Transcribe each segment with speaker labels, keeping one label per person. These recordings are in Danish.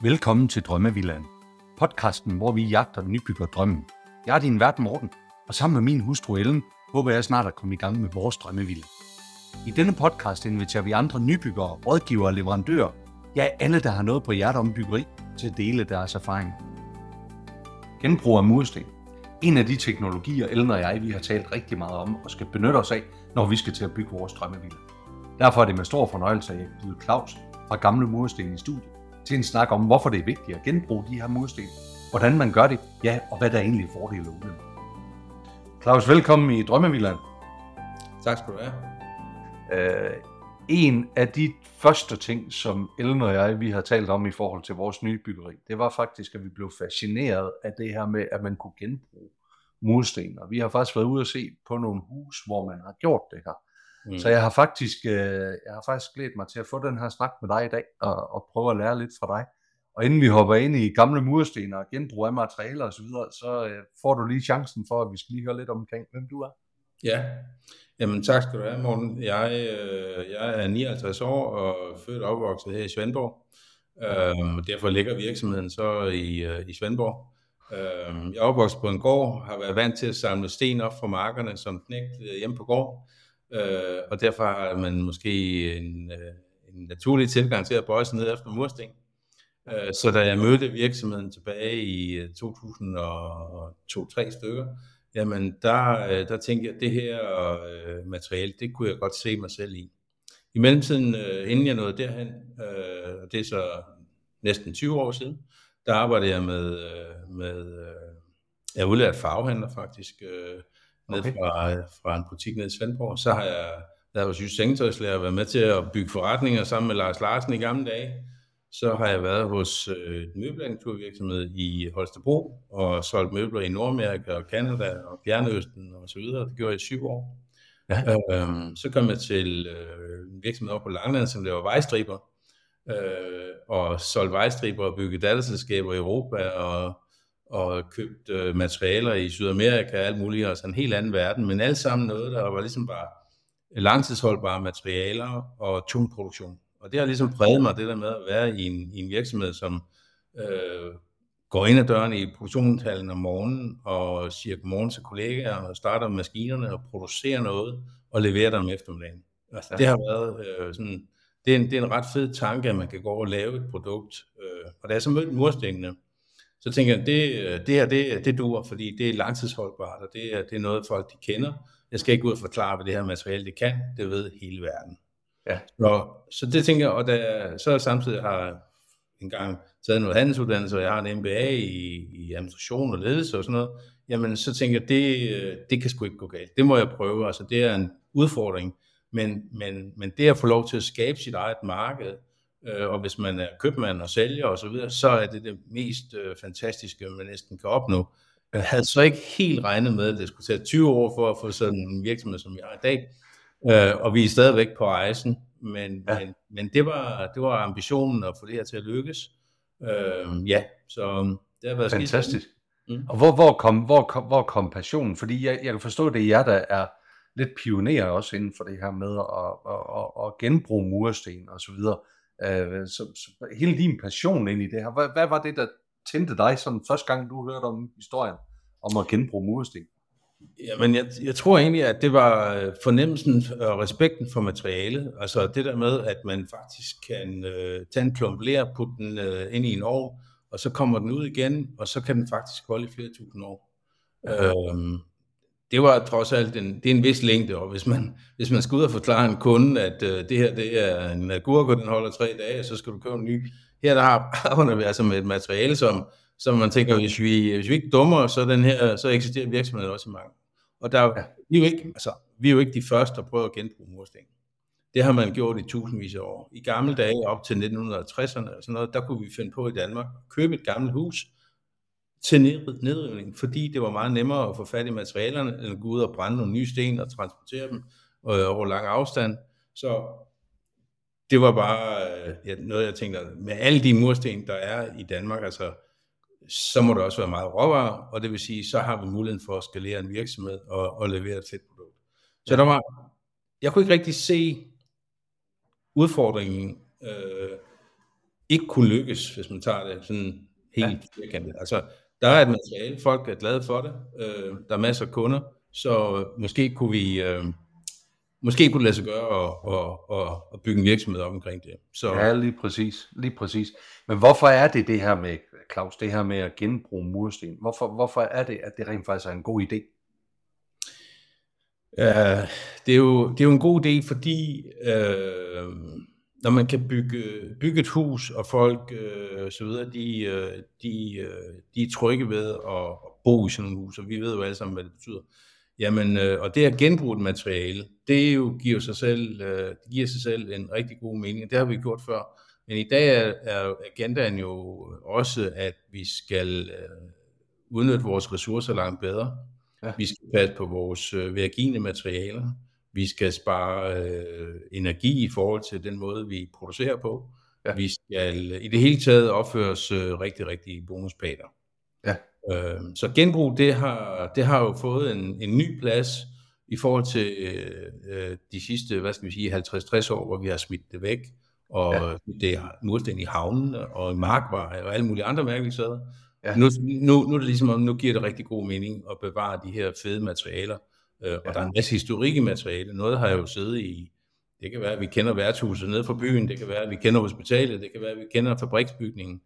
Speaker 1: Velkommen til Drømmevillaen. Podcasten, hvor vi jagter nybygger drømmen. Jeg er din vært Morten, og sammen med min hustru Ellen, håber jeg snart at komme i gang med vores drømmevilla. I denne podcast inviterer vi andre nybyggere, rådgivere og leverandører, ja alle, der har noget på hjertet om byggeri, til at dele deres erfaring. Genbrug af mursten. En af de teknologier, Ellen og jeg vi har talt rigtig meget om og skal benytte os af, når vi skal til at bygge vores drømmevilla. Derfor er det med stor fornøjelse, at jeg byder Claus fra Gamle Mursten i studiet til en snak om, hvorfor det er vigtigt at genbruge de her mursten, hvordan man gør det, ja, og hvad der er egentlig er fordele og ulemper. Claus, velkommen i Drømmevillaen.
Speaker 2: Tak skal du have.
Speaker 1: Uh, en af de første ting, som Ellen og jeg vi har talt om i forhold til vores nye byggeri, det var faktisk, at vi blev fascineret af det her med, at man kunne genbruge mursten. Og vi har faktisk været ude og se på nogle hus, hvor man har gjort det her. Mm. Så jeg har faktisk øh, jeg har faktisk glædet mig til at få den her snak med dig i dag og, og prøve at lære lidt fra dig. Og inden vi hopper ind i gamle mursten og genbrug af materialer osv., så, videre, så øh, får du lige chancen for, at vi skal lige høre lidt omkring, hvem du er.
Speaker 2: Ja, jamen tak skal du have, Morten. Jeg, øh, jeg er 59 år og født og opvokset her i Svendborg. Øhm, derfor ligger virksomheden så i, øh, i Svendborg. Øhm, jeg er opvokset på en gård, har været vant til at samle sten op fra markerne som knægt øh, hjemme på gård. Øh, og derfor har man måske en, øh, en naturlig tilgang til at bøje sig ned efter mursten. Øh, så da jeg mødte virksomheden tilbage i øh, 2002-3 stykker, jamen der, øh, der tænkte jeg, at det her øh, materiale, det kunne jeg godt se mig selv i. I mellemtiden, øh, inden jeg nåede derhen, øh, og det er så næsten 20 år siden, der arbejdede jeg med, øh, med øh, jeg er udlært farvehandler faktisk, øh, ned okay. fra, fra en butik ned i Svendborg. Så har jeg været hos Jysk Sengetøjslærer, været med til at bygge forretninger sammen med Lars Larsen i gamle dage. Så har jeg været hos øh, en møbelagenturvirksomhed i Holstebro og solgt møbler i Nordamerika og Kanada og Fjernøsten og så videre. Det gjorde jeg i syv år. Ja. Øhm, så kom jeg til øh, en virksomhed op på Langland, som laver vejstriber, øh, og solgte vejstriber og byggede datterselskaber i Europa og og købt øh, materialer i Sydamerika og alt muligt, altså en helt anden verden, men alt sammen noget, der var ligesom bare langtidsholdbare materialer og tung produktion. Og det har ligesom præget mig, det der med at være i en, i en virksomhed, som øh, går ind ad døren i produktionshallen om morgenen og siger godmorgen til kollegaer og starter maskinerne og producerer noget og leverer dem om eftermiddagen. Altså, det har været øh, sådan, det er, en, det er en ret fed tanke, at man kan gå og lave et produkt. Øh, og da jeg så mødte murstenene, så tænker jeg, det, det her, det, det duer, fordi det er langtidsholdbart, og det er, det er noget, folk de kender. Jeg skal ikke ud og forklare, hvad det her materiale det kan. Det ved hele verden. Ja. Så, så det tænker jeg, og da, så samtidig har en gang taget noget handelsuddannelse, og jeg har en MBA i, i administration og ledelse og sådan noget, jamen så tænker jeg, det, det kan sgu ikke gå galt. Det må jeg prøve. Altså det er en udfordring. Men, men, men det at få lov til at skabe sit eget marked, øh, og hvis man er købmand og sælger osv., så, videre, så er det det mest øh, fantastiske, man næsten kan opnå. Jeg havde så ikke helt regnet med, at det skulle tage 20 år for at få sådan en virksomhed, som jeg har i dag, øh, og vi er stadigvæk på rejsen, men, ja. men, men det, var, det var ambitionen at få det her til at lykkes. Øh, ja, så det har været
Speaker 1: Fantastisk. Mm. Og hvor, hvor, kom, hvor, kom, hvor kom passionen? Fordi jeg, jeg kan forstå, at det er jer, der er lidt pionerer også inden for det her med at, at, at, at genbruge mursten og så videre. Øh, så, så hele din passion ind i det her, hvad, hvad var det, der tændte dig sådan første gang, du hørte om historien om at genbruge mursten?
Speaker 2: Jamen, jeg, jeg tror egentlig, at det var øh, fornemmelsen og respekten for materialet. Altså det der med, at man faktisk kan øh, tage en klump ler, putte den øh, ind i en ovn, og så kommer den ud igen, og så kan den faktisk holde i flere tusind år. Ja. Øhm, det var trods alt en, det er en vis længde, og hvis man, hvis man skal ud og forklare en kunde, at uh, det her det er en agurk, og den holder tre dage, så skal du købe en ny. Her der arbejder vi altså med et materiale, som, som man tænker, hvis vi, hvis vi ikke dummer, så, den her, så eksisterer virksomheden også i mange. Og der, ja. vi, er jo ikke, altså, vi er jo ikke de første, der prøver at genbruge mursten. Det har man gjort i tusindvis af år. I gamle dage, op til 1960'erne, og sådan noget, der kunne vi finde på i Danmark, købe et gammelt hus, til nedrivning, fordi det var meget nemmere at få fat i materialerne, end at gå ud og brænde nogle nye sten og transportere dem øh, over lang afstand. Så det var bare øh, ja, noget, jeg tænkte, med alle de mursten, der er i Danmark, altså, så må der også være meget råvarer, og det vil sige, så har vi muligheden for at skalere en virksomhed og, og levere et fedt produkt. Så ja. der var, jeg kunne ikke rigtig se udfordringen øh, ikke kunne lykkes, hvis man tager det sådan helt firkantet. Altså, der er et materiale, folk er glade for det, øh, der er masser af kunder, så måske kunne vi, øh, måske kunne det lade sig gøre at, at, at, at bygge en virksomhed op omkring det.
Speaker 1: Så... Ja, lige præcis, lige præcis. Men hvorfor er det det her med, Claus, det her med at genbruge mursten? Hvorfor, hvorfor er det, at det rent faktisk er en god idé?
Speaker 2: Ja, det, er jo, det er jo en god idé, fordi øh, når man kan bygge, bygge et hus, og folk øh, så videre, de, øh, de, øh, de er trygge ved at, at bo i sådan et hus, og vi ved jo alle sammen, hvad det betyder. Jamen, øh, og det at genbruge et materiale, det jo giver sig selv, øh, det giver sig selv en rigtig god mening. Det har vi gjort før. Men i dag er, er agendaen jo også, at vi skal øh, udnytte vores ressourcer langt bedre. Ja. Vi skal passe på vores øh, vergine materialer. Vi skal spare øh, energi i forhold til den måde, vi producerer på. Ja. Vi skal i det hele taget opføre os øh, rigtig, rigtig bonuspater. Ja. Øh, så genbrug, det har, det har jo fået en, en ny plads i forhold til øh, de sidste, hvad skal vi sige, 50-60 år, hvor vi har smidt det væk, og ja. det er mursten i havnen, og i markveje, og alle mulige andre mærkelige. Ja. Nu, nu, nu er det ligesom, nu giver det rigtig god mening at bevare de her fede materialer, øh, og ja. der er en masse historik i materiale. Noget har jeg jo siddet i, det kan være, at vi kender værtshuset nede fra byen, det kan være, at vi kender hospitalet, det kan være, at vi kender fabriksbygningen,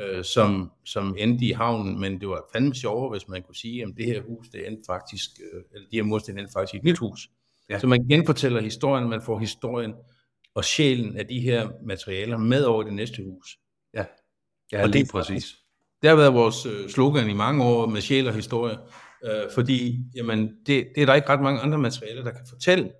Speaker 2: øh, som, som endte i havnen, men det var fandme sjovere, hvis man kunne sige, at det her hus, det endte faktisk, øh, eller de her mursten endte faktisk i et nyt hus. Ja. Så man genfortæller historien, man får historien og sjælen af de her materialer med over det næste hus.
Speaker 1: Ja, ja og det, præcis.
Speaker 2: Det har været vores øh, slogan i mange år med sjæl og historie, øh, fordi jamen, det, det er der ikke ret mange andre materialer, der kan fortælle.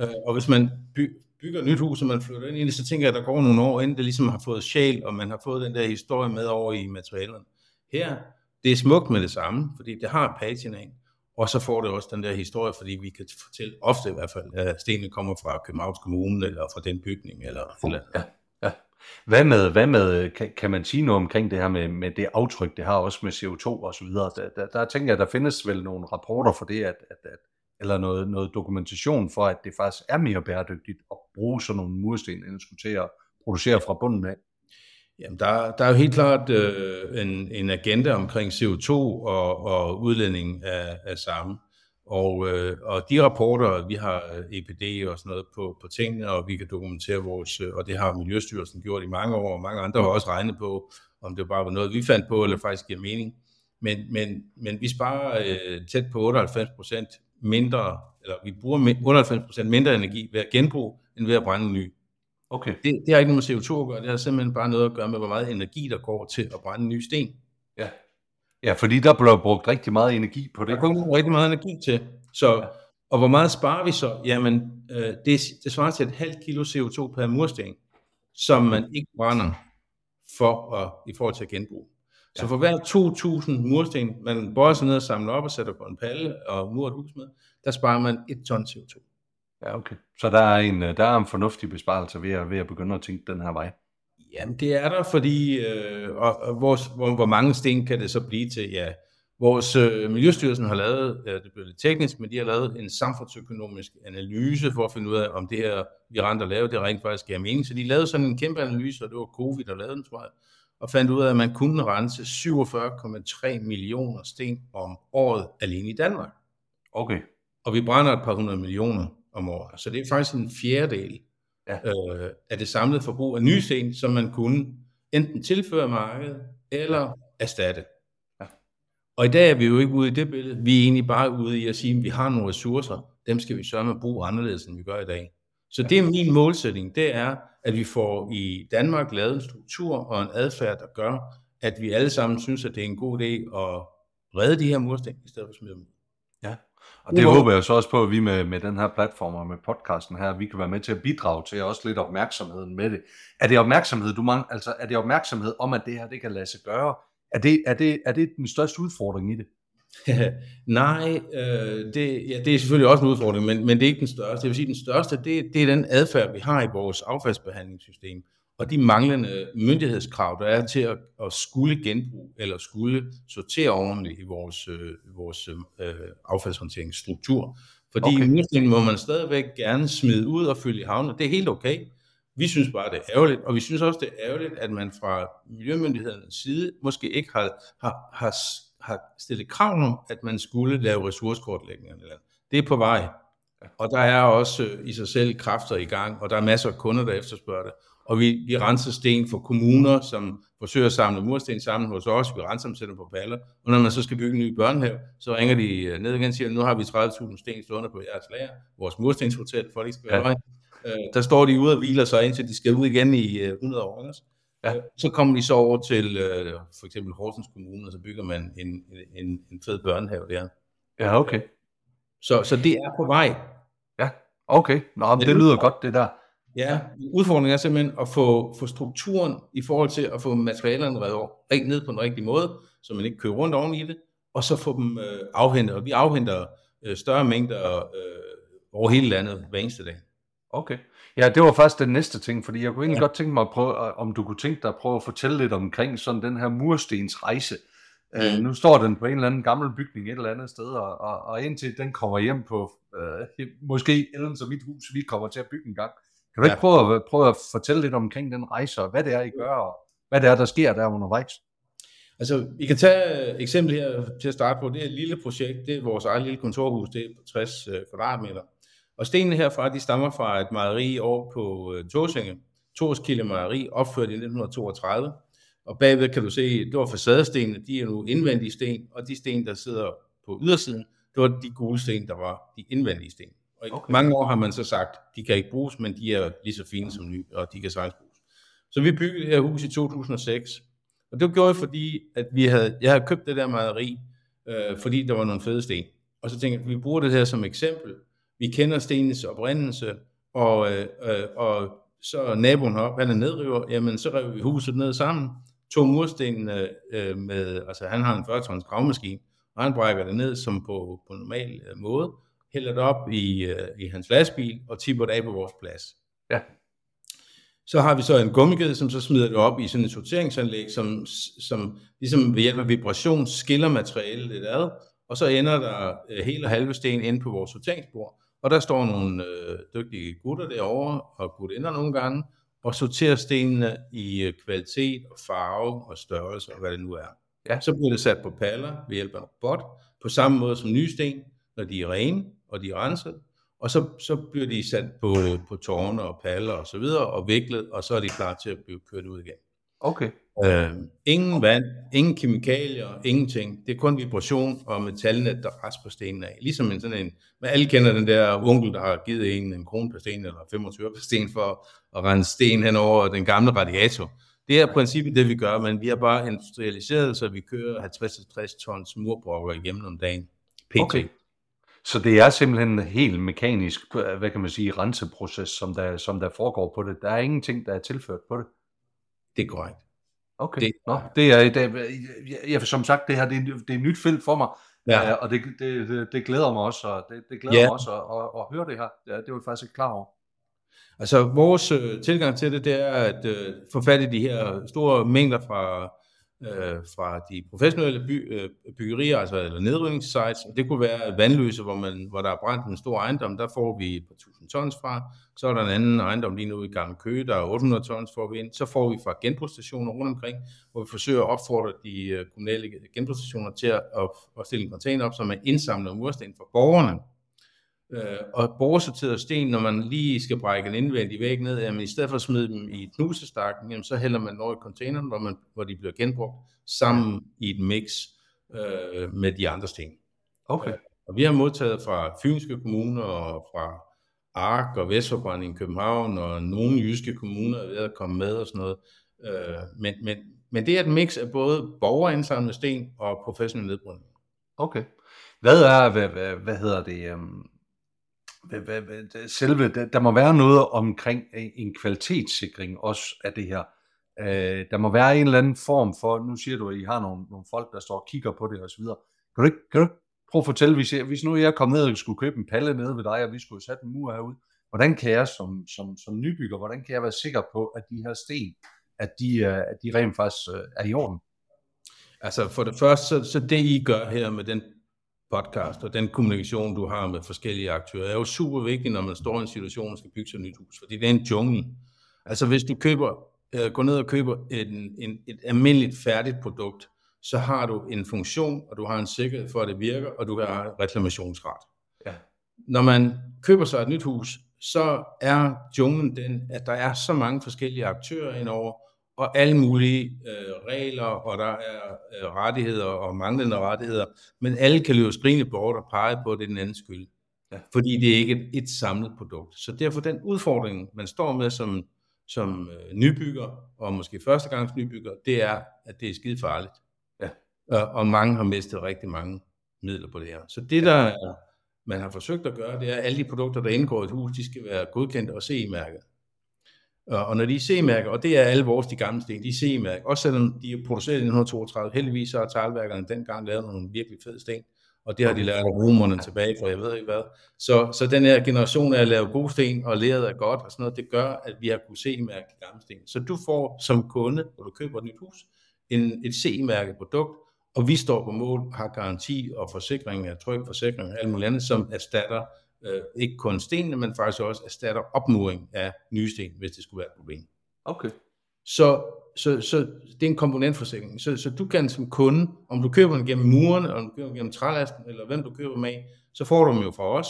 Speaker 2: Øh, og hvis man by, bygger et nyt hus, og man flytter ind i det, så tænker jeg, at der går nogle år, inden det ligesom har fået sjæl, og man har fået den der historie med over i materialerne. Her, det er smukt med det samme, fordi det har patinaen, og så får det også den der historie, fordi vi kan fortælle ofte i hvert fald, at stenene kommer fra Københavns Kommune, eller fra den bygning, eller, eller
Speaker 1: ja. Hvad med, hvad med kan, kan man sige noget omkring det her med, med det aftryk, det har også med CO2 og så videre? Der, der, der tænker jeg, der findes vel nogle rapporter for det, at, at, at, eller noget, noget dokumentation for, at det faktisk er mere bæredygtigt at bruge sådan nogle mursten, end at skulle til at producere fra bunden af.
Speaker 2: Jamen, der, der er jo helt klart øh, en, en agenda omkring CO2 og, og udledning af, af samme. Og, øh, og de rapporter, vi har EPD og sådan noget på, på tingene, og vi kan dokumentere vores, øh, og det har Miljøstyrelsen gjort i mange år, og mange andre har også regnet på, om det bare var noget, vi fandt på, eller faktisk giver mening. Men, men, men vi sparer øh, tæt på 98 procent mindre, eller vi bruger 98 procent mindre energi ved at genbruge, end ved at brænde ny. Okay. Det, det har ikke noget med CO2 at gøre, det har simpelthen bare noget at gøre med, hvor meget energi, der går til at brænde ny sten.
Speaker 1: Ja. Ja, fordi der blev brugt rigtig meget energi på det.
Speaker 2: Der kommer rigtig meget energi til. Så, ja. Og hvor meget sparer vi så? Jamen, øh, det, det svarer til et halvt kilo CO2 per mursten, som man ikke brænder for at, i forhold til at genbruge. Så for hver 2.000 mursten, man bøjer sig ned og samler op og sætter på en palle og murer et hus med, der sparer man et ton CO2.
Speaker 1: Ja, okay. Så der er en, der er en fornuftig besparelse ved at, ved at begynde at tænke den her vej.
Speaker 2: Jamen, det er der, fordi øh, og, og hvor, hvor, hvor mange sten kan det så blive til? Ja, vores øh, Miljøstyrelsen har lavet, ja, det bliver lidt teknisk, men de har lavet en samfundsøkonomisk analyse for at finde ud af, om det her, vi rent at lave, det rent faktisk giver mening. Så de lavede sådan en kæmpe analyse, og det var COVID, der lavede den, tror jeg, og fandt ud af, at man kunne rense 47,3 millioner sten om året alene i Danmark.
Speaker 1: Okay.
Speaker 2: Og vi brænder et par hundrede millioner om året. Så det er faktisk en fjerdedel ja. øh, af det samlede forbrug af nye sten, som man kunne enten tilføre markedet eller erstatte. Ja. Og i dag er vi jo ikke ude i det billede. Vi er egentlig bare ude i at sige, at vi har nogle ressourcer. Dem skal vi sørge med at bruge anderledes, end vi gør i dag. Så det er min målsætning. Det er, at vi får i Danmark lavet en struktur og en adfærd, der gør, at vi alle sammen synes, at det er en god idé at redde de her mursten, i stedet for at smide dem
Speaker 1: Ja, og det håber jeg så også på, at vi med, med den her platform og med podcasten her, vi kan være med til at bidrage til også lidt opmærksomheden med det. Er det opmærksomhed, du mang, altså er det opmærksomhed om, at det her det kan lade sig gøre? Er det, er det, er det den største udfordring i det?
Speaker 2: Nej, øh, det, ja, det er selvfølgelig også en udfordring, men, men det er ikke den største. Jeg vil sige, den største, det, det er den adfærd, vi har i vores affaldsbehandlingssystem, og de manglende myndighedskrav, der er til at, at skulle genbruge eller skulle sortere ordentligt i vores, øh, vores øh, affaldshåndteringsstruktur. Fordi okay. i må man stadigvæk gerne smide ud og fylde i havnen, det er helt okay. Vi synes bare, det er ærgerligt, og vi synes også, det er ærgerligt, at man fra Miljømyndighedernes side måske ikke har, har, har, har stillet krav om, at man skulle lave ressourcekortlægninger. Det er på vej, og der er også øh, i sig selv kræfter i gang, og der er masser af kunder, der efterspørger det. Og vi, vi renser sten for kommuner, som forsøger at samle mursten sammen hos os. Vi renser dem, sætter dem på baller. Og når man så skal bygge en ny børnehave, så ringer de øh, ned igen og siger, nu har vi 30.000 sten stående på jeres lager, vores murstenshotel, for ikke skal være ja. Øh, der står de ude og hviler sig, indtil de skal ud igen i 100 år. Ja. Så kommer de så over til for eksempel Horsens Kommune, og så bygger man en, en, en fed børnehave der.
Speaker 1: Ja, okay.
Speaker 2: Så, så det er på vej.
Speaker 1: Ja, okay. Nå, men det lyder godt, det der.
Speaker 2: Ja, udfordringen er simpelthen at få, få strukturen i forhold til at få materialerne reddet ned på den rigtige måde, så man ikke kører rundt oven i det, og så få dem øh, afhentet. Og vi afhenter øh, større mængder øh, over hele landet hver eneste dag.
Speaker 1: Okay. Ja, det var faktisk den næste ting, fordi jeg kunne egentlig ja. godt tænke mig at prøve, om du kunne tænke dig at prøve at fortælle lidt omkring sådan den her murstens rejse. Mm. Uh, nu står den på en eller anden gammel bygning et eller andet sted, og, og, og indtil den kommer hjem på, uh, måske Ellen som mit hus, vi kommer til at bygge en gang, kan du ja. ikke prøve at, prøve at fortælle lidt omkring den rejse, og hvad det er, I gør, og hvad det er, der sker der undervejs?
Speaker 2: Altså, vi kan tage et eksempel her til at starte på. Det er et lille projekt, det er vores eget lille kontorhus, det er på 60 uh, kvadratmeter. Og stenene herfra, de stammer fra et mejeri over på uh, Torsinge, Torskilde Mejeri, opført i 1932. Og bagved kan du se, det var facadestenene, de er nu indvendige sten, og de sten, der sidder på ydersiden, det var de gule sten, der var de indvendige sten. Og i okay. mange år har man så sagt, de kan ikke bruges, men de er lige så fine som nye, og de kan sagtens bruges. Så vi byggede det her hus i 2006, og det gjorde jeg, fordi at vi havde, jeg havde købt det der mejeri, øh, fordi der var nogle fede sten. Og så tænkte jeg, at vi bruger det her som eksempel. Vi kender stenens oprindelse, og, øh, øh, og så naboen heroppe, han er nedriver, jamen så rev vi huset ned sammen, tog murstenene øh, med, altså han har en 40 tons gravmaskine, og han brækker det ned som på, på normal øh, måde, hælder det op i, øh, i hans lastbil og tipper det af på vores plads.
Speaker 1: Ja.
Speaker 2: Så har vi så en gummiged, som så smider det op i sådan et sorteringsanlæg, som, som ligesom ved hjælp af vibration skiller materialet lidt ad, og så ender der øh, hele og halve sten inde på vores sorteringsbord. Og der står nogle øh, dygtige gutter derovre, og gutinder nogle gange, og sorterer stenene i øh, kvalitet og farve og størrelse og hvad det nu er. Ja. Så bliver det sat på paller ved hjælp af en robot, på samme måde som nye sten, når de er rene, og de er renset, og så, så bliver de sat på, på tårne og paller og så videre, og viklet, og så er de klar til at blive kørt ud igen.
Speaker 1: Okay.
Speaker 2: Øh, ingen vand, ingen kemikalier, ingenting. Det er kun vibration og metalnet, der på stenen af. Ligesom en sådan en, men alle kender den der onkel, der har givet en en krone per sten, eller 25 per sten, for at rense sten hen over den gamle radiator. Det er princippet det, vi gør, men vi har bare industrialiseret, så vi kører 50-60 tons murbrokker igennem om dagen. PT. Okay.
Speaker 1: Så det er simpelthen en helt mekanisk, hvad kan man sige, renseproces, som der, som der foregår på det. Der er ingenting, der er tilført på det.
Speaker 2: Det er korrekt.
Speaker 1: Okay. Det, Nå, det er, det, ja, som sagt, det her det er, det er et nyt felt for mig, ja. og det, det, det, det glæder mig også, og det, det glæder ja. mig også at, at, at høre det her. Ja, det var jeg faktisk ikke klar over.
Speaker 2: Altså vores øh, tilgang til det, det er at øh, få fat i de her store mængder fra øh, fra de professionelle by, øh, byggerier, altså eller nedrivningssites. Det kunne være vandløse, hvor, man, hvor der er brændt en stor ejendom, der får vi et par tusind tons fra. Så er der en anden ejendom lige nu i Gamle Køge, der er 800 tons får vi ind. Så får vi fra genbrugsstationer rundt omkring, hvor vi forsøger at opfordre de øh, kommunale genbrugsstationer til at, at, at stille en container op, så man indsamler mursten fra borgerne. Øh, og borgersorteret sten, når man lige skal brække en indvendig væg ned, jamen i stedet for at smide dem i knusestakken, jamen så hælder man over i containeren, hvor, man, hvor de bliver genbrugt, sammen i et mix øh, med de andre sten.
Speaker 1: Okay. Øh,
Speaker 2: og vi har modtaget fra Fynske Kommune og fra ARK og Vestforbrænding i København, og nogle jyske kommuner er ved at komme med og sådan noget. Øh, men, men, men det er et mix af både borgerindsamlede sten og professionel nedbrydning.
Speaker 1: Okay. Hvad er, hvad, hvad, hvad hedder det, um, selve, der, der må være noget omkring øh, en kvalitetssikring også af det her. Øh, der må være en eller anden form for, nu siger du, at I har nogle, nogle folk, der står og kigger på det osv. Kan du ikke, kan du ikke prøve at fortælle, hvis, jeg, hvis nu jeg kom ned og skulle købe en palle nede ved dig, og vi skulle sætte en mur herude, hvordan kan jeg som, som, som nybygger, hvordan kan jeg være sikker på, at de her sten, at de, øh, at de rent faktisk øh, er i orden?
Speaker 2: Altså for det første, så, så det I gør her med den podcast, og den kommunikation, du har med forskellige aktører, er jo super vigtig, når man står i en situation og skal bygge sig et nyt hus, fordi det er en jungle. Altså hvis du køber, øh, går ned og køber en, en, et almindeligt færdigt produkt, så har du en funktion, og du har en sikkerhed for, at det virker, og du har reklamationsret.
Speaker 1: Ja.
Speaker 2: Når man køber sig et nyt hus, så er junglen den, at der er så mange forskellige aktører indover, og alle mulige øh, regler, og der er øh, rettigheder og manglende rettigheder, men alle kan løbe skrigende bort og pege på, at det er den anden skyld.
Speaker 1: Ja.
Speaker 2: Fordi det er ikke et, et samlet produkt. Så derfor den udfordring, man står med som, som øh, nybygger, og måske førstegangs nybygger, det er, at det er skide farligt.
Speaker 1: Ja.
Speaker 2: Og, og mange har mistet rigtig mange midler på det her. Så det, der er, man har forsøgt at gøre, det er, at alle de produkter, der indgår i et hus, de skal være godkendt og CE-mærket. Øh, og når de er C-mærker, og det er alle vores de gamle sten, de er C-mærker, også selvom de er produceret i 1932, heldigvis så har teglværkerne dengang lavet nogle virkelig fede sten, og det har de lært af romerne tilbage for jeg ved ikke hvad. Så, så den her generation af at lave gode sten og læret er godt og sådan noget, det gør, at vi har kunnet C-mærke de gamle sten. Så du får som kunde, når du køber et nyt hus, en, et C-mærket produkt, og vi står på mål, har garanti og forsikring, er tryg forsikring og alt muligt andet, som erstatter øh, ikke kun stenene, men faktisk også erstatter opmuring af nye sten, hvis det skulle være et problem.
Speaker 1: Okay.
Speaker 2: Så, så, så det er en komponentforsikring. Så, så du kan som kunde, om du køber den gennem murene, om du køber den gennem trælasten, eller hvem du køber med, så får du dem jo fra os.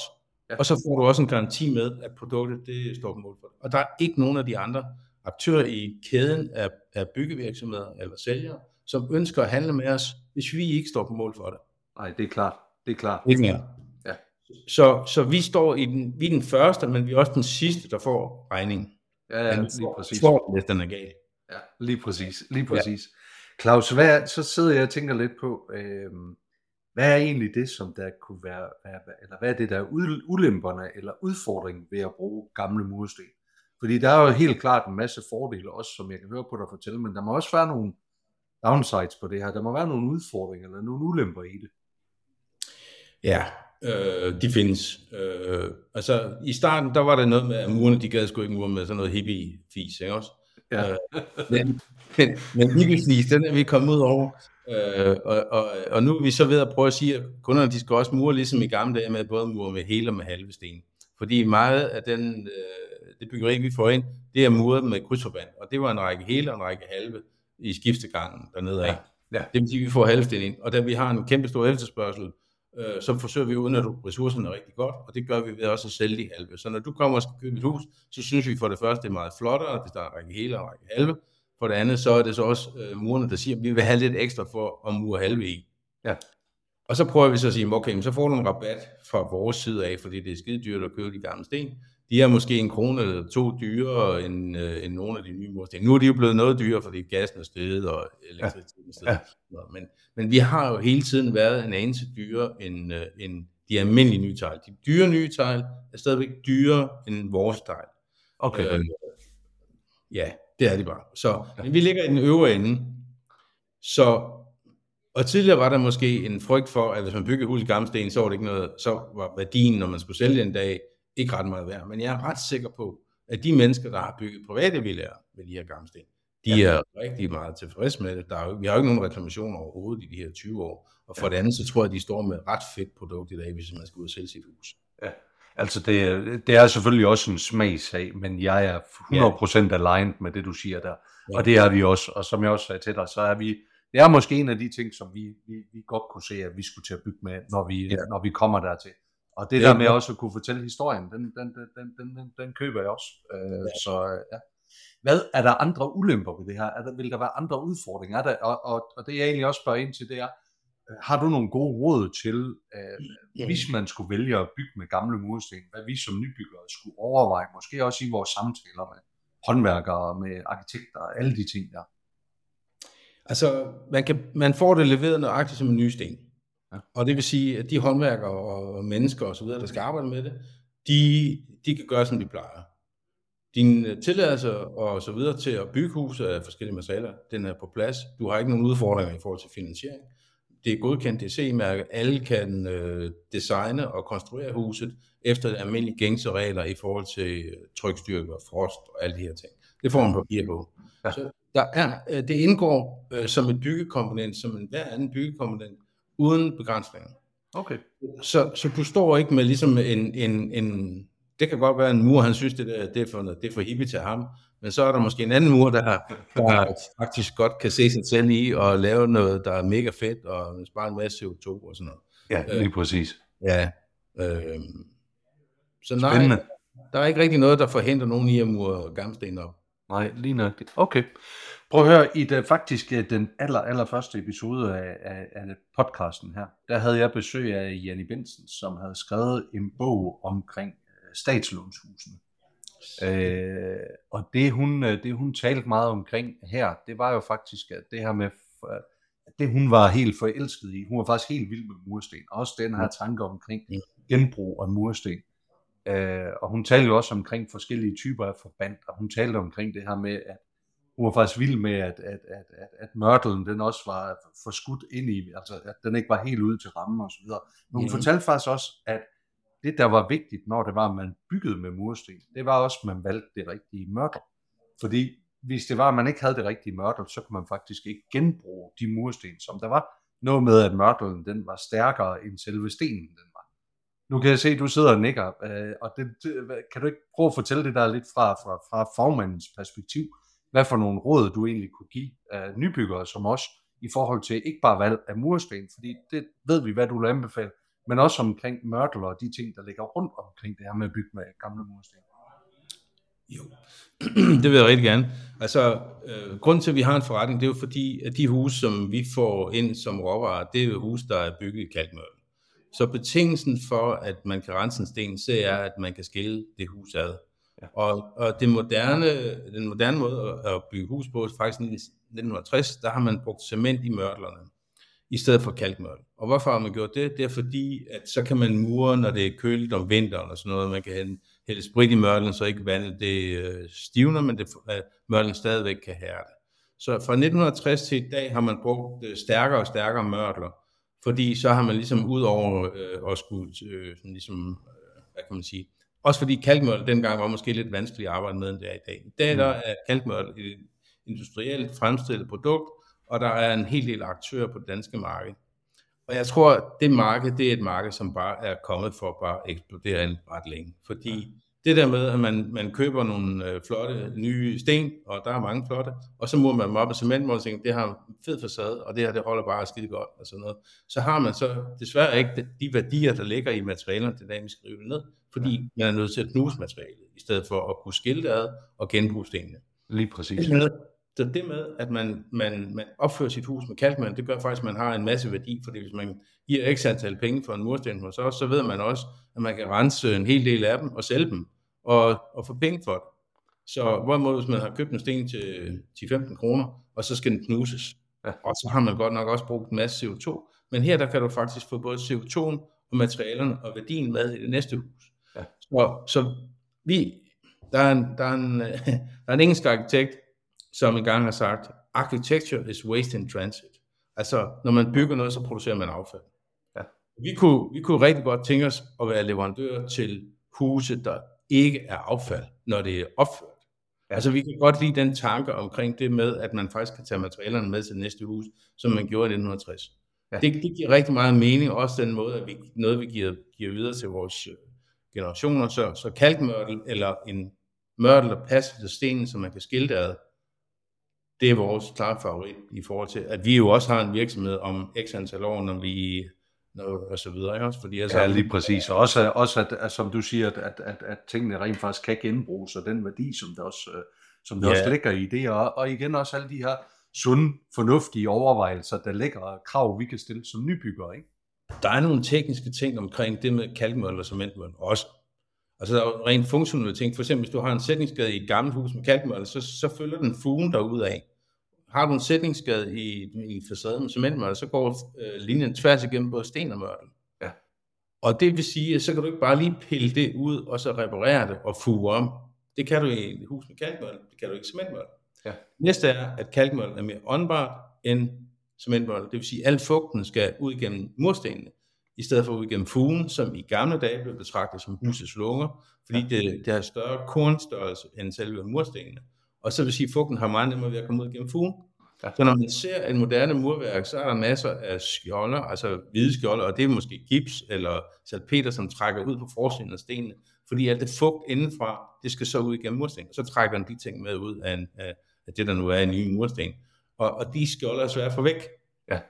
Speaker 1: Ja.
Speaker 2: Og så får du også en garanti med, at produktet det står på mål for. Og der er ikke nogen af de andre aktører i kæden af, af byggevirksomheder eller sælgere, som ønsker at handle med os, hvis vi ikke står på mål for det.
Speaker 1: Nej, det er klart. Det er klart.
Speaker 2: Ikke mere. Så, så vi står i den, vi er den første, men vi er også den sidste, der får regningen.
Speaker 1: Ja, ja lige præcis.
Speaker 2: Får, hvis den er gal.
Speaker 1: Ja, lige præcis. Lige præcis. Ja. Claus, hvad, så sidder jeg og tænker lidt på, øh, hvad er egentlig det, som der kunne være, eller hvad er det, der er ulemperne eller udfordringen ved at bruge gamle mursten? Fordi der er jo helt klart en masse fordele, også som jeg kan høre på dig fortælle, men der må også være nogle downsides på det her. Der må være nogle udfordringer eller nogle ulemper i det.
Speaker 2: Ja, øh, de findes. Øh, altså, i starten, der var der noget med, at murene, de gad sgu ikke mure med sådan noget hippie-fis, ikke også?
Speaker 1: Ja.
Speaker 2: Øh, men, men, men hippie-fis, den er vi kommet ud over. Øh, og, og, og nu er vi så ved at prøve at sige, at kunderne, de skal også mure, ligesom i gamle dage, med både mure med hele og med halve sten. Fordi meget af den, øh, det byggeri, vi får ind, det er muret med krydsforband. Og det var en række hele og en række halve i skiftegangen dernede af.
Speaker 1: Ja, ja.
Speaker 2: Det vil sige, at vi får ind. Og da vi har en kæmpe stor efterspørgsel, øh, så forsøger vi at udnytte ressourcerne rigtig godt, og det gør vi ved også at sælge de halve. Så når du kommer og skal købe et hus, så synes vi for det første, det er meget flottere, hvis der er en række hele og en række halve. For det andet, så er det så også øh, murene, der siger, at vi vil have lidt ekstra for at mure halve i.
Speaker 1: Ja.
Speaker 2: Og så prøver vi så at sige, okay, så får du en rabat fra vores side af, fordi det er skide dyrt at købe de gamle sten. De er måske en krone eller to dyrere end, øh, end nogle af de nye mursten. Nu er de jo blevet noget dyrere, fordi gassen er steget og elektriciteten er steget. Ja. Men, men vi har jo hele tiden været en anelse dyrere end, øh, end de almindelige nye tegl. De dyre nye tegl er stadigvæk dyrere end vores tegl.
Speaker 1: Okay.
Speaker 2: Øh, ja, det er de bare. Så men vi ligger i den øvre ende. Så, og tidligere var der måske en frygt for, at hvis man byggede hus i gamle sten, så var det ikke noget, så var værdien, når man skulle sælge en dag, ikke ret meget værd. Men jeg er ret sikker på, at de mennesker, der har bygget private villager med de her gamle sten, de
Speaker 1: Ja.
Speaker 2: er rigtig meget tilfredse med det. Der er jo, vi har jo ikke nogen reklamation overhovedet i de her 20 år. Og for det andet, så tror jeg, at de står med et ret fedt produkt i dag, hvis man skal ud og sælge sit hus.
Speaker 1: Altså, det, er- det er selvfølgelig også en smagssag, men jeg er 100% aligned med det, du siger der.
Speaker 2: Ja.
Speaker 1: Og det er vi også. Og som jeg også sagde til dig, så er vi, det er måske en af de ting, som vi, vi, vi godt kunne se, at vi skulle til at bygge med, når vi,
Speaker 2: Ja.
Speaker 1: ja. når vi kommer dertil. Og det
Speaker 2: Ja,
Speaker 1: der med
Speaker 2: ja.
Speaker 1: også at kunne fortælle historien, den, den, den, den, den, den, den køber jeg også. Øh, Så øh, ja. Hvad er der andre ulemper ved det her? Er der, vil der være andre udfordringer? Er der, og, og, og det jeg egentlig også spørger ind til, det er, øh, har du nogle gode råd til, øh, hvis man skulle vælge at bygge med gamle mursten, hvad vi som nybyggere skulle overveje, måske også i vores samtaler med håndværkere, med arkitekter, alle de ting der.
Speaker 2: Altså, man, kan, man får det leveret nøjagtigt som en ny sten.
Speaker 1: Ja.
Speaker 2: Og det vil sige, at de håndværkere og mennesker og så videre, der skal arbejde med det, de, de kan gøre, som de plejer. Dine tilladelser og så videre til at bygge huse af forskellige materialer, den er på plads. Du har ikke nogen udfordringer i forhold til finansiering. Det er godkendt, det er C-mærke. Alle kan øh, designe og konstruere huset efter almindelige gængse regler i forhold til øh, trykstyrke og frost og alle de her ting. Det får man papir på.
Speaker 1: Ja.
Speaker 2: Så der er, øh, det indgår øh, som et byggekomponent, som en hver anden byggekomponent, uden begrænsninger.
Speaker 1: Okay.
Speaker 2: Så, så du står ikke med ligesom en, en, en, det kan godt være en mur, han synes, det, der, det, er for, det er for hippie til ham, men så er der måske en anden mur, der, der faktisk godt kan se sig selv i og lave noget, der er mega fedt og spare en masse CO2 og sådan noget.
Speaker 1: Ja, lige præcis.
Speaker 2: Ja. Øh, så nej, Spændende. der er ikke rigtig noget, der forhindrer nogen i at mure gammelsten op.
Speaker 1: Nej, lige nøjagtigt. Okay. Prøv at høre, i det, faktisk øh, den aller, aller første episode af, af, af podcasten her, der havde jeg besøg af Janni Bensen, som havde skrevet en bog omkring øh, statslånshusene. Øh, og det hun, øh, det hun talte meget omkring her, det var jo faktisk at det her med, at det hun var helt forelsket i, hun var faktisk helt vild med mursten, også den her tanke omkring genbrug af mursten. Øh, og hun talte jo også omkring forskellige typer af forband, og hun talte omkring det her med, at hun var faktisk vild med, at, at, at, at, at mørtelen den også var forskudt ind i, altså at den ikke var helt ude til rammen og så videre. Men hun mm. fortalte faktisk også, at det, der var vigtigt, når det var, at man byggede med mursten, det var også, at man valgte det rigtige mørtel. Fordi hvis det var, at man ikke havde det rigtige mørtel, så kunne man faktisk ikke genbruge de mursten, som der var. Noget med, at mørtelen den var stærkere end selve stenen, den var. Nu kan jeg se, at du sidder og nikker, øh, og det, det, kan du ikke prøve at fortælle det der lidt fra, fra, fra fagmandens perspektiv? Hvad for nogle råd du egentlig kunne give af nybyggere som os, i forhold til ikke bare valg af mursten, fordi det ved vi, hvad du vil anbefale, men også omkring mørtel og de ting, der ligger rundt omkring det her med at bygge med gamle mursten.
Speaker 2: Jo, det vil jeg rigtig gerne. Altså, øh, grunden til, at vi har en forretning, det er jo fordi, at de huse, som vi får ind som råvarer, det er jo huse, der er bygget i kalkmørtel. Så betingelsen for, at man kan rense en sten, så er, at man kan skille det hus ad. Ja. Og, og det moderne, den moderne måde at bygge hus på, faktisk i 1960, der har man brugt cement i mørtlerne i stedet for kalkmørtel. Og hvorfor har man gjort det? Det er fordi, at så kan man mure, når det er køligt om vinteren og sådan noget. Man kan hælde sprit i mørtlen, så ikke vandet det øh, stivner, men det, at mørtlen stadigvæk kan hærde. Så fra 1960 til i dag har man brugt øh, stærkere og stærkere mørtler, fordi så har man ligesom ud over øh, at skulle øh, sådan ligesom, øh, hvad kan man sige, også fordi kalkmørtel dengang var måske lidt vanskeligt at arbejde med, end det er i dag. I dag der er kalkmørtel et industrielt fremstillet produkt, og der er en hel del aktører på det danske marked. Og jeg tror, at det marked, det er et marked, som bare er kommet for at bare eksplodere en ret længe. Fordi det der med, at man, man køber nogle øh, flotte nye sten, og der er mange flotte, og så må man dem op af cementmål og tænke, det har en fed facade, og det her, det holder bare skide godt, og sådan noget. Så har man så desværre ikke de værdier, der ligger i materialerne, det der, vi skriver det ned, fordi man er nødt til at knuse materialet, i stedet for at kunne skille det ad og genbruge stenene.
Speaker 1: Lige præcis.
Speaker 2: Så det med, at man, man, man opfører sit hus med kalkmand, det gør faktisk, at man har en masse værdi, fordi hvis man giver x antal penge for en mursten hos os, så ved man også, at man kan rense en hel del af dem og sælge dem og, og få penge for det. Så hvorimod hvis man har købt en sten til 10-15 kroner, og så skal den knuses, ja. og så har man godt nok også brugt en masse CO2, men her der kan du faktisk få både CO2'en og materialerne og værdien med i det næste hus. Ja. Så, så vi, der er en, der er en, der er en engelsk arkitekt, som engang har sagt, architecture is waste in transit. Altså, når man bygger noget, så producerer man affald. Ja. Vi, kunne, vi kunne rigtig godt tænke os at være leverandør til huse, der ikke er affald, når det er opført. Ja. Altså, vi kan godt lide den tanke omkring det med, at man faktisk kan tage materialerne med til det næste hus, som man gjorde i 1960. Ja. Det, det giver rigtig meget mening, også den måde, at vi, noget vi giver, giver videre til vores øh, generationer. Så, så kalkmørtel eller en mørtel, der passer til stenen, som man kan skille ad, det er vores klare favorit i forhold til, at vi jo også har en virksomhed om x antal år, når vi og så videre, også?
Speaker 1: Fordi altså, ja, lige præcis. Og også, også at, at, som du siger, at, at, at, at tingene rent faktisk kan genbruges, og den værdi, som der også, øh, som der ja. også ligger i det, og, og igen også alle de her sunde, fornuftige overvejelser, der ligger krav, vi kan stille som nybyggere, ikke?
Speaker 2: Der er nogle tekniske ting omkring det med kalkmøl og cementmøl også. Altså der er rent funktionelle ting. For eksempel, hvis du har en sætningsskade i et gammelt hus med kalkmøl, så, så følger den fugen derud af har du en sætningsskade i, i facaden med cementmørtel, så går øh, linjen tværs igennem både sten og mørtel. Ja. Og det vil sige, at så kan du ikke bare lige pille det ud, og så reparere det og fuge om. Det kan du i et hus med kalkmørtel, det kan du ikke i cementmørtel. Ja. Næste er, at kalkmørtel er mere åndbart end cementmørtel. Det vil sige, at al fugten skal ud igennem murstenene, i stedet for ud igennem fugen, som i gamle dage blev betragtet som husets lunger, fordi ja. det, det har større kornstørrelse end selve murstenene. Og så vil sige, at fugten har meget nemmere ved at komme ud gennem fugen. Ja. Så når man ser en moderne murværk, så er der masser af skjolder, altså hvide skjolder, og det er måske gips eller salpeter, som trækker ud på forsiden af stenene, fordi alt det fugt indenfra, det skal så ud igennem mursten. Så trækker den de ting med ud af, en, af, det, der nu er en ny mursten. Og, og de skjolder er svært for væk.
Speaker 1: Ja.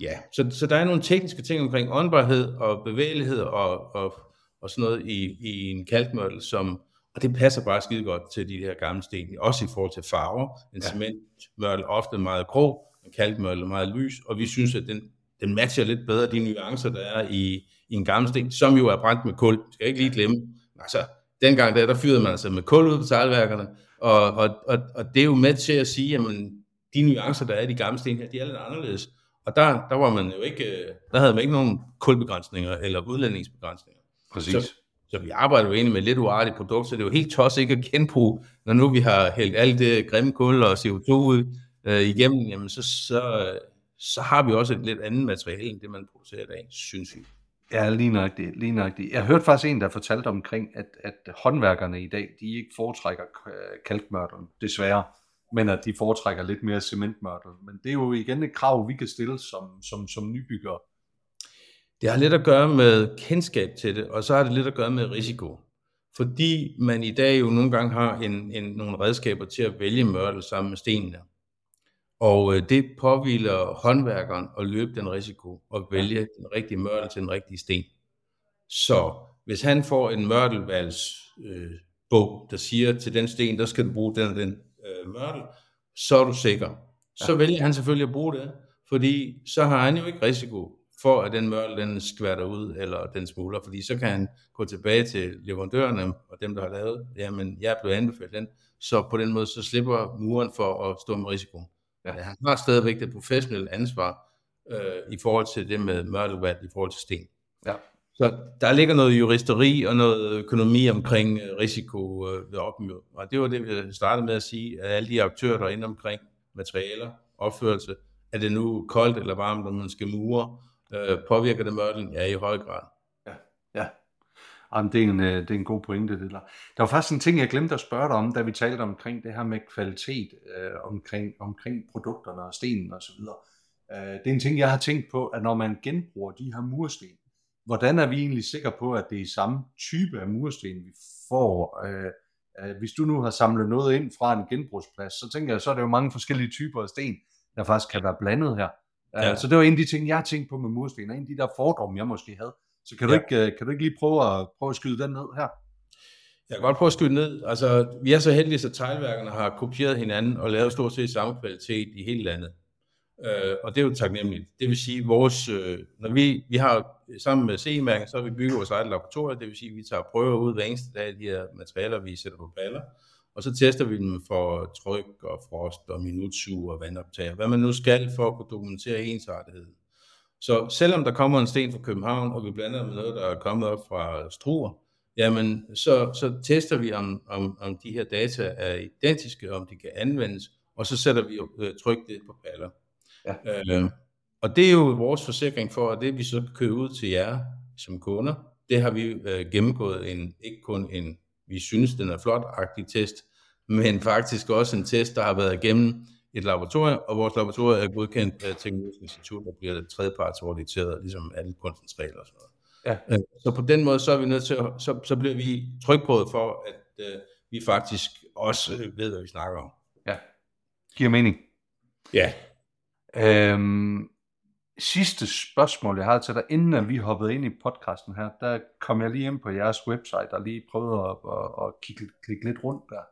Speaker 2: Ja, så, så der er nogle tekniske ting omkring åndbarhed og bevægelighed og, og, og sådan noget i, i en kalkmørtel, som, og det passer bare skide godt til de her gamle sten, også i forhold til farver. En ja. cementmørtel ofte meget grå, en kalkmørtel meget lys, og vi synes, at den, den matcher lidt bedre de nuancer, der er i, i en gammel sten, som jo er brændt med kul. Skal ikke lige glemme. Altså, dengang der, der fyrede man altså med kul ud på teglværkerne, og, og, og, og det er jo med til at sige, at de nuancer, der er i de gamle sten her, de er lidt anderledes. Og der, der var man jo ikke, der havde man ikke nogen kulbegrænsninger eller udlændingsbegrænsninger.
Speaker 1: Præcis.
Speaker 2: Så, så vi arbejder jo egentlig med lidt uartige produkter, så det er jo helt tosset ikke at genbruge, når nu vi har hældt alt det grimme kul og CO2 ud øh, igennem, jamen så, så, så har vi også et lidt andet materiale, end det man producerer i dag, synes vi.
Speaker 1: Ja, lige nøjagtigt, lige nøjagtigt. Jeg hørte faktisk en, der fortalte omkring, at, at håndværkerne i dag, de ikke foretrækker øh, kalkmørtlen, desværre, men at de foretrækker lidt mere cementmørtel. Men det er jo igen et krav, vi kan stille som, som, som nybyggere.
Speaker 2: Det har lidt at gøre med kendskab til det, og så har det lidt at gøre med risiko. Fordi man i dag jo nogle gange har en, en, nogle redskaber til at vælge mørtel sammen med stenene. Og øh, det påviler håndværkeren at løbe den risiko og vælge den rigtige mørtel til den rigtige sten. Så hvis han får en mørtelvalgs øh, bog, der siger til den sten, der skal du bruge den og den øh, mørtel, så er du sikker. Så ja. vælger han selvfølgelig at bruge det, fordi så har han jo ikke risiko for, at den mørtel den skvatter ud, eller den smuldrer, fordi så kan han gå tilbage til leverandørerne og dem, der har lavet, jamen jeg er blevet anbefalet den, så på den måde så slipper muren for at stå med risikoen. Ja. Han har stadigvæk det professionelle ansvar øh, i forhold til det med mørtelvand, i forhold til sten.
Speaker 1: Ja.
Speaker 2: Så der ligger noget juristeri og noget økonomi omkring øh, risiko øh, ved opmødet. Og det var det, vi startede med at sige, at alle de aktører, der er inde omkring materialer, opførelse, er det nu koldt eller varmt, når man skal mure, øh, påvirker det mørtlen? Ja, i høj grad.
Speaker 1: Ja, ja. Jamen, det, er en, øh, det er en god pointe, det der. Der var faktisk en ting, jeg glemte at spørge dig om, da vi talte omkring det her med kvalitet, øh, omkring, omkring produkterne og stenen og så videre. Øh, det er en ting, jeg har tænkt på, at når man genbruger de her mursten, hvordan er vi egentlig sikre på, at det er samme type af mursten, vi får? Øh, øh, hvis du nu har samlet noget ind fra en genbrugsplads, så tænker jeg, så er der jo mange forskellige typer af sten, der faktisk kan være blandet her. Øh, ja. Så det var en af de ting, jeg har tænkt på med mursten, og en af de der fordomme, jeg måske havde. Så kan du, ja. ikke, øh, kan du ikke lige prøve at, prøve at skyde den ned her?
Speaker 2: Jeg kan godt prøve at skyde ned. Altså, vi er så heldige, at teglværkerne har kopieret hinanden og lavet stort set samme kvalitet i hele landet. Øh, og det er jo taknemmeligt. Det vil sige, vores, øh, når vi, vi har sammen med CE-mærken, så har vi bygget vores eget laboratorium, det vil sige, at vi tager prøver ud hver eneste dag af de her materialer, vi sætter på baller, og så tester vi dem for tryk og frost og minutsug og vandoptag, hvad man nu skal for at kunne dokumentere ensartetheden. Så selvom der kommer en sten fra København, og vi blander med noget, der er kommet op fra Struer, jamen så, så tester vi, om, om, om de her data er identiske, om de kan anvendes, og så sætter vi øh, tryk det på paller. Ja. Øh, og det er jo vores forsikring for, at det vi så kører ud til jer som kunder, det har vi øh, gennemgået en, ikke kun en, vi synes den er flot-agtig test, men faktisk også en test, der har været igennem et laboratorium, og vores laboratorium er godkendt af Teknologisk Institut, der bliver tredjeparts auditeret, ligesom alle koncentraler og sådan noget. Ja. Øh, så på den måde, så er vi nødt til at, så, så bliver vi trykprøvet for, at uh, vi faktisk også ved, hvad vi snakker om.
Speaker 1: Ja, giver mening.
Speaker 2: Ja.
Speaker 1: Øhm, sidste spørgsmål, jeg har til dig, inden vi hoppede ind i podcasten her, der kom jeg lige ind på jeres website og lige prøvede at, at, at kigge, klikke lidt rundt der.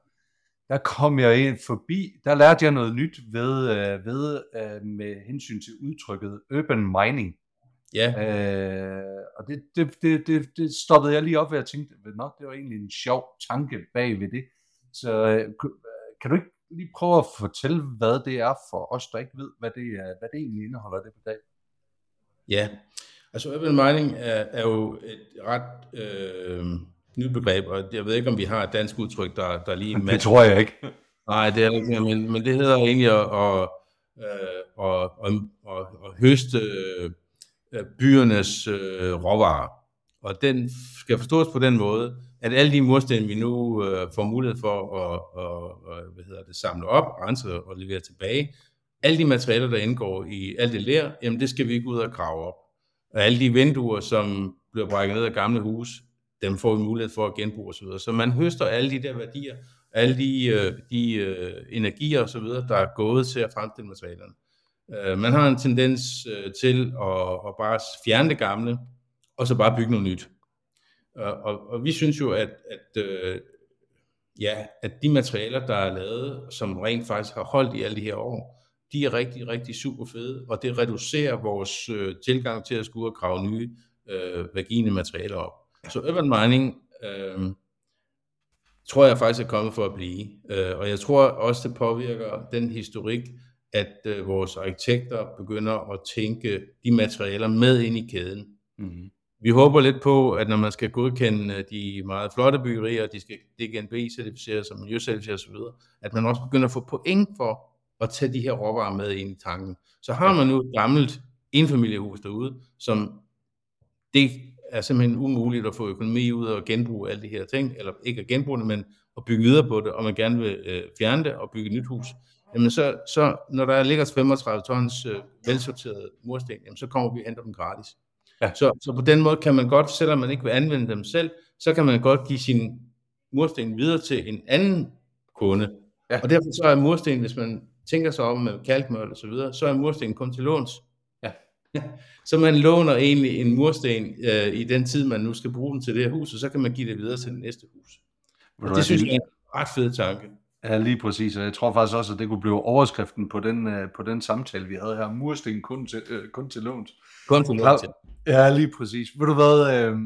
Speaker 1: Der kom jeg ind forbi, der lærte jeg noget nyt ved, øh, ved øh, med hensyn til udtrykket urban mining.
Speaker 2: Ja.
Speaker 1: Øh, og det, det, det, det, det stoppede jeg lige op ved at tænke, nok det var egentlig en sjov tanke bag ved det. Så øh, kan du ikke lige prøve at fortælle, hvad det er for os, der ikke ved, hvad det, er, hvad det egentlig indeholder det på dag?
Speaker 2: Ja, altså urban mining er, er jo et ret øh, nyt begreb, og jeg ved ikke, om vi har et dansk udtryk, der, der lige...
Speaker 1: Det tror jeg ikke.
Speaker 2: Nej, det er ikke, men, men det hedder egentlig at, at, øh, at, at, at, at høste øh, byernes øh, råvarer. Og den skal forstås på den måde, at alle de mursten, vi nu øh, får mulighed for at, at, at hvad hedder det, samle op, rense og levere tilbage, alle de materialer, der indgår i alt det lær, jamen det skal vi ikke ud og grave op. Og alle de vinduer, som bliver brækket ned af gamle hus, dem får vi mulighed for at genbruge osv. Så man høster alle de der værdier, alle de, øh, de øh, energier osv., der er gået til at fremstille materialerne. Øh, man har en tendens øh, til at, at bare fjerne det gamle, og så bare bygge noget nyt. Og, og, og vi synes jo, at, at, øh, ja, at de materialer, der er lavet, som rent faktisk har holdt i alle de her år, de er rigtig, rigtig super fede, og det reducerer vores øh, tilgang til at skulle grave nye øh, vagine materialer op. Så urban mining øh, tror jeg faktisk er kommet for at blive, øh, og jeg tror også, det påvirker den historik, at øh, vores arkitekter begynder at tænke de materialer med ind i kæden. Mm-hmm. Vi håber lidt på, at når man skal godkende øh, de meget flotte byggerier, de skal DGNB-certificeres og miljøcertificeres osv., at man også begynder at få point for at tage de her råvarer med ind i tanken. Så har man nu et gammelt enfamiliehus derude, som det er simpelthen umuligt at få økonomi ud at genbruge alle de her ting, eller ikke at genbruge det, men at bygge videre på det, og man gerne vil øh, fjerne det og bygge et nyt hus, jamen så, så når der ligger 35 tons øh, velsorteret mursten, jamen så kommer vi og henter dem gratis. Ja. Så, så på den måde kan man godt, selvom man ikke vil anvende dem selv, så kan man godt give sin mursten videre til en anden kunde. Ja. Og derfor så er mursten, hvis man tænker sig om med kalkmøl og så videre, så er mursten kun til låns. Ja. så man låner egentlig en mursten øh, i den tid, man nu skal bruge den til det her hus, og så kan man give det videre til det næste hus. Og det synes jeg er en ret fed tanke.
Speaker 1: Ja, lige præcis. Og jeg tror faktisk også, at det kunne blive overskriften på den, uh, på den samtale, vi havde her. Mursten kun til, uh, kun til låns.
Speaker 2: Kun til låns,
Speaker 1: ja. lige præcis. Ved du hvad, uh,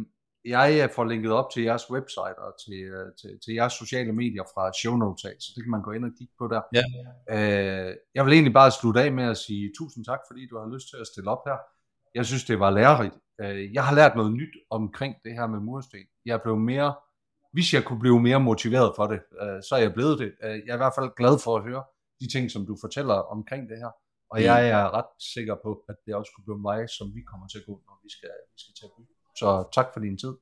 Speaker 1: jeg får linket op til jeres website og til, uh, til, til jeres sociale medier fra show notes af, så det kan man gå ind og kigge på der. Ja. Uh, jeg vil egentlig bare slutte af med at sige tusind tak, fordi du har lyst til at stille op her. Jeg synes, det var lærerigt. Uh, jeg har lært noget nyt omkring det her med mursten. Jeg blevet mere hvis jeg kunne blive mere motiveret for det, øh, så er jeg blevet det. Øh, jeg er i hvert fald glad for at høre de ting, som du fortæller omkring det her. Og mm. jeg er ret sikker på, at det også kunne blive mig, som vi kommer til at gå, når vi skal, vi skal tage by. Så tak for din tid.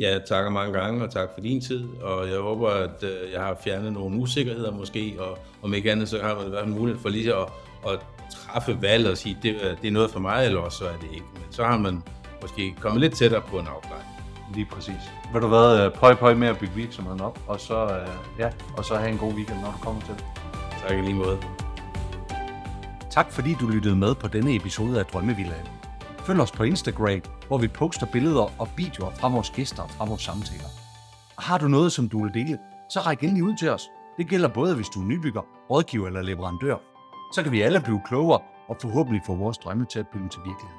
Speaker 2: Ja, takker mange gange, og tak for din tid. Og jeg håber, at øh, jeg har fjernet nogle usikkerheder måske, og om ikke andet, så har man været mulighed for lige at, at træffe valg og sige, det, det er noget for mig, eller også så er det ikke. Men så har man måske kommet lidt tættere på en afklaring.
Speaker 1: Lige præcis. Vil du hvad, øh, prøv, prøv med at bygge virksomheden op, og så, øh, ja, og så have en god weekend, når du kommer til.
Speaker 2: Tak i lige måde.
Speaker 1: Tak fordi du lyttede med på denne episode af Drømmevillaen. Følg os på Instagram, hvor vi poster billeder og videoer fra vores gæster og fra vores samtaler. Og har du noget, som du vil dele, så ræk endelig ud til os. Det gælder både, hvis du er nybygger, rådgiver eller leverandør. Så kan vi alle blive klogere og forhåbentlig få vores drømme til at blive til virkelighed.